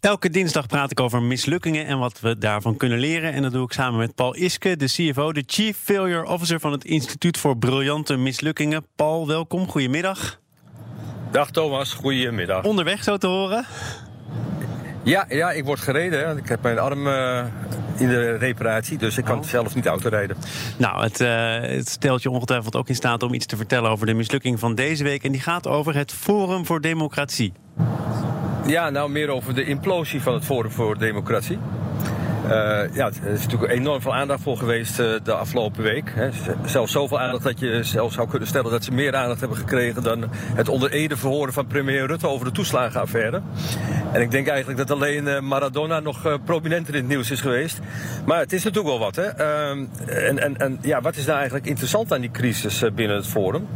Elke dinsdag praat ik over mislukkingen en wat we daarvan kunnen leren. En dat doe ik samen met Paul Iske, de CFO, de Chief Failure Officer van het Instituut voor Briljante Mislukkingen. Paul, welkom. Goedemiddag. Dag Thomas, goedemiddag. Onderweg zo te horen? Ja, ja ik word gereden. Ik heb mijn arm uh, in de reparatie, dus ik kan Oh. zelf niet autorijden. Nou, het, uh, het stelt je ongetwijfeld ook in staat om iets te vertellen over de mislukking van deze week. En die gaat over het Forum voor Democratie. Ja, nou meer over de implosie van het Forum voor Democratie. Uh, ja, er is natuurlijk enorm veel aandacht voor geweest uh, de afgelopen week. Hè. Zelfs zoveel aandacht dat je zelfs zou kunnen stellen dat ze meer aandacht hebben gekregen dan het onder ede verhoren van premier Rutte over de toeslagenaffaire. En ik denk eigenlijk dat alleen uh, Maradona nog prominenter in het nieuws is geweest. Maar het is natuurlijk wel wat. Hè. Ehm, en, en, en ja, wat is nou eigenlijk interessant aan die crisis binnen het Forum?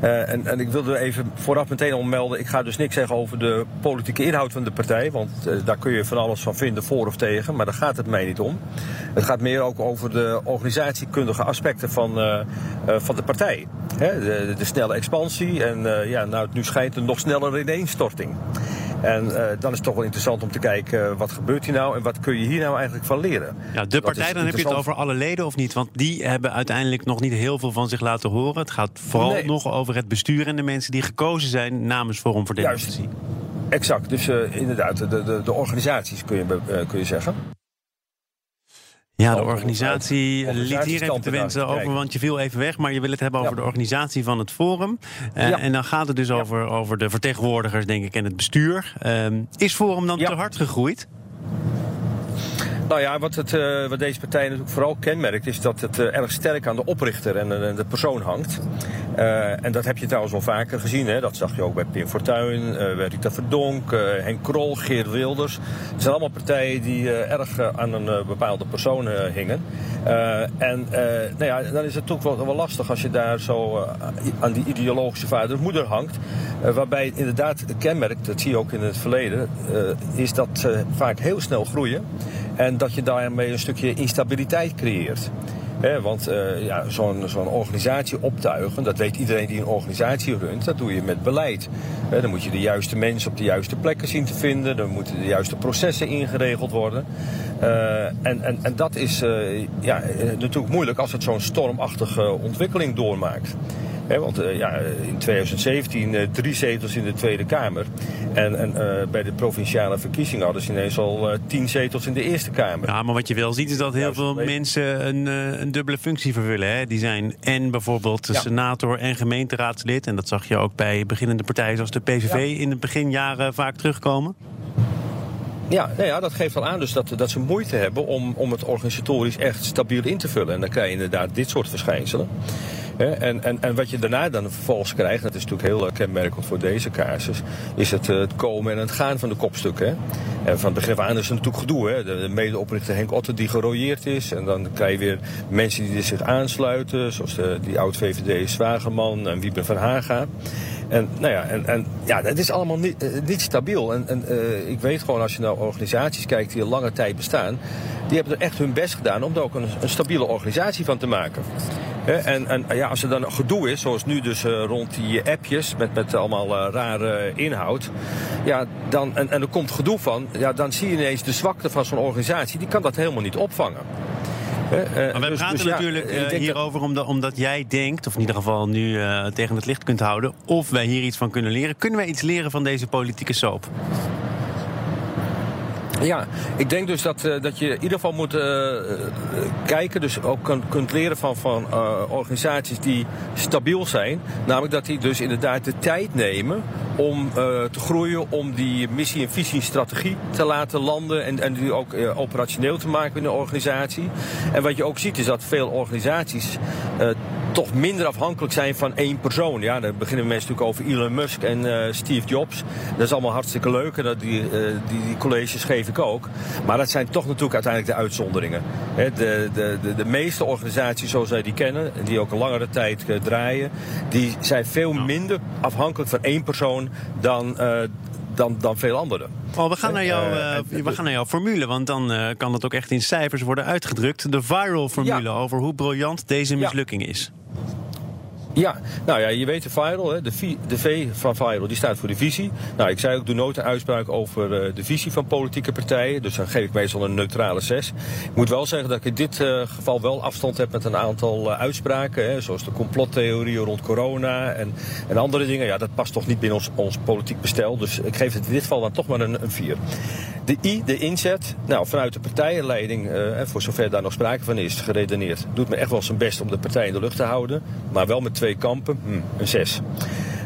En, en, ik wilde even vooraf meteen al melden. Ik ga dus niks zeggen over de politieke inhoud van de partij. Want daar kun je van alles van vinden, voor of tegen. Maar daar gaat het mij niet om. Het gaat meer ook over de organisatiekundige aspecten van, van de partij. De, de, snelle expansie en ja, nou, nu schijnt een nog snellere ineenstorting. En uh, dan is het toch wel interessant om te kijken uh, wat gebeurt hier nou en wat kun je hier nou eigenlijk van leren. Ja, de partij, dan heb je het over alle leden of niet? Want die hebben uiteindelijk nog niet heel veel van zich laten horen. Het gaat vooral nee. nog over het bestuur en de mensen die gekozen zijn namens Forum voor Democratie. Juist. Exact, dus uh, inderdaad, de, de, de, organisaties kun je, kun je zeggen. Ja, de organisatie, liet hier even te wensen over, want je viel even weg. Maar je wil het hebben over ja. de organisatie van het Forum. Uh, ja. En dan gaat het dus ja. over, over de vertegenwoordigers, denk ik, en het bestuur. Uh, is Forum dan te hard gegroeid? Nou ja, wat, het, uh, wat deze partij natuurlijk vooral kenmerkt, is dat het uh, erg sterk aan de oprichter en uh, de persoon hangt. en dat heb je trouwens wel vaker gezien. Hè? Dat zag je ook bij Pim Fortuyn, bij Rita Verdonk, Henk Krol, Geert Wilders. Het zijn allemaal partijen die erg aan een bepaalde persoon hingen. en nou ja, dan is het toch wel, wel lastig als je daar zo aan die ideologische vader of moeder hangt. waarbij inderdaad kenmerkt, dat zie je ook in het verleden, is dat ze vaak heel snel groeien. En dat je daarmee een stukje instabiliteit creëert. Want uh, ja, zo'n zo'n organisatie optuigen, dat weet iedereen die een organisatie runt, dat doe je met beleid. Dan moet je de juiste mensen op de juiste plekken zien te vinden, dan moeten de juiste processen ingeregeld worden. Uh, en, en, en dat is uh, ja, natuurlijk moeilijk als het zo'n stormachtige ontwikkeling doormaakt. He, want uh, ja, in 2017 uh, drie zetels in de Tweede Kamer. En, en uh, bij de provinciale verkiezingen hadden ze ineens al tien zetels in de Eerste Kamer. Ja, maar wat je wel ziet is dat heel veel mensen een, een dubbele functie vervullen. Hè? Die zijn en bijvoorbeeld ja. senator en gemeenteraadslid. En dat zag je ook bij beginnende partijen zoals de PVV ja. in de beginjaren vaak terugkomen. Ja, nou ja, dat geeft al aan dus dat, dat ze moeite hebben om, om het organisatorisch echt stabiel in te vullen. En dan krijg je inderdaad dit soort verschijnselen. En, en, en wat je daarna dan vervolgens krijgt, dat is natuurlijk heel kenmerkend voor deze casus, is het, het komen en het gaan van de kopstukken. En van begin af aan is er natuurlijk gedoe. Hè? De medeoprichter Henk Otter die gerooieerd is. En dan krijg je weer mensen die zich aansluiten, zoals de, die oud-VVD Zwageman en Wiebe van Haga. En, nou ja, en, en ja, het is allemaal niet, uh, niet stabiel. En, en ik weet gewoon, als je naar organisaties kijkt die al lange tijd bestaan, die hebben er echt hun best gedaan om er ook een stabiele organisatie van te maken. En, en ja, als er dan gedoe is, zoals nu dus uh, rond die appjes met, met allemaal rare inhoud, ja, dan, en, en er komt gedoe van, ja, dan zie je ineens de zwakte van zo'n organisatie, die kan dat helemaal niet opvangen. Uh, maar wij dus, praten dus, natuurlijk ja, uh, hierover omdat, omdat, jij denkt, of in ieder geval nu uh, tegen het licht kunt houden, of wij hier iets van kunnen leren. Kunnen wij iets leren van deze politieke soap? Ja, ik denk dus dat, uh, dat je in ieder geval moet uh, kijken, dus ook kun, kunt leren van, van organisaties die stabiel zijn. Namelijk dat die dus inderdaad de tijd nemen om te groeien, om die missie en visie en strategie te laten landen en, en die ook operationeel te maken in de organisatie. En wat je ook ziet is dat veel organisaties toch minder afhankelijk zijn van één persoon. Ja, dan beginnen mensen natuurlijk over Elon Musk en uh, Steve Jobs. Dat is allemaal hartstikke leuk en dat die, uh, die, die, colleges geef ik ook. Maar dat zijn toch natuurlijk uiteindelijk de uitzonderingen. He, de, de, de, de, meeste organisaties zoals wij die kennen, en die ook een langere tijd uh, draaien, die zijn veel minder afhankelijk van één persoon dan, dan, dan veel anderen. Oh, we, gaan naar jouw, uh, we gaan naar jouw formule, want dan uh, kan het ook echt in cijfers worden uitgedrukt. De viral formule ja. over hoe briljant deze mislukking is. Ja, nou ja, je weet de viral, hè, de, v, de V van viral, die staat voor de visie. Nou, ik zei ook, doe nooit een uitspraak over uh, de visie van politieke partijen. Dus dan geef ik meestal een neutrale 6. Ik moet wel zeggen dat ik in dit uh, geval wel afstand heb met een aantal uh, uitspraken. Hè, zoals de complottheorieën rond corona en, en andere dingen. Ja, dat past toch niet binnen ons, ons politiek bestel. Dus ik geef het in dit geval dan toch maar een, een 4. De I, de inzet. Nou, vanuit de partijenleiding, voor zover daar nog sprake van is, geredeneerd. Doet me echt wel zijn best om de partij in de lucht te houden. Maar wel met twee kampen, hm, een 6.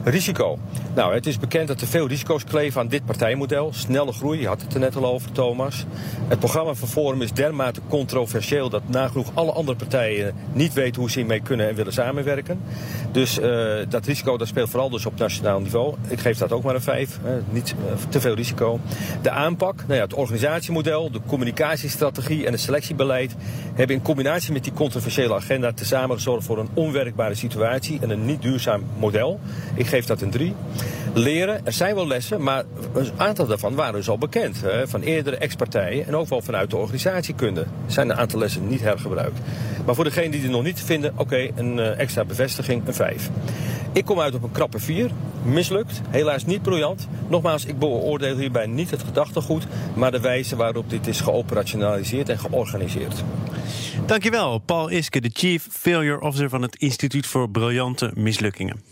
Risico. Nou, het is bekend dat er veel risico's kleven aan dit partijmodel. Snelle groei, je had het er net al over, Thomas. Het programma van Forum is dermate controversieel dat nagenoeg alle andere partijen niet weten hoe ze hiermee kunnen en willen samenwerken. Dus uh, dat risico dat speelt vooral dus op nationaal niveau. Ik geef dat ook maar een 5. Uh, niet uh, te veel risico. De aanpak, nou ja, het organisatiemodel, de communicatiestrategie en het selectiebeleid hebben in combinatie met die controversiële agenda tezamen gezorgd voor een onwerkbare situatie en een niet duurzaam model. Ik geef dat een 3. Leren, er zijn wel lessen, maar een aantal daarvan waren dus al bekend. Hè, van eerdere ex-partijen en ook wel vanuit de organisatiekunde. Zijn een aantal lessen niet hergebruikt. Maar voor degenen die het nog niet vinden, oké, een uh, extra bevestiging, een 5. Ik kom uit op een krappe 4. Mislukt, helaas niet briljant. Nogmaals, ik beoordeel hierbij niet het gedachtegoed, maar de wijze waarop dit is geoperationaliseerd en georganiseerd. Dankjewel, Paul Iske, de Chief Failure Officer van het Instituut voor Briljante Mislukkingen.